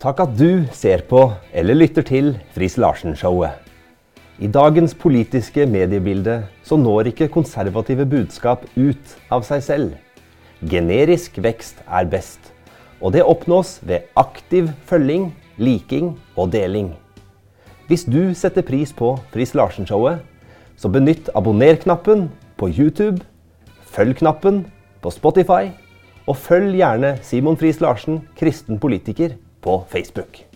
Takk at du ser på eller lytter til Friis Larsen-showet. I dagens politiske mediebilde så når ikke konservative budskap ut av seg selv. Generisk vekst er best, og det oppnås ved aktiv følging, liking og deling. Hvis du setter pris på Friis Larsen-showet, så benytt abonner-knappen på YouTube, følg-knappen på Spotify, og følg gjerne Simon Friis Larsen, kristen politiker, på Facebook.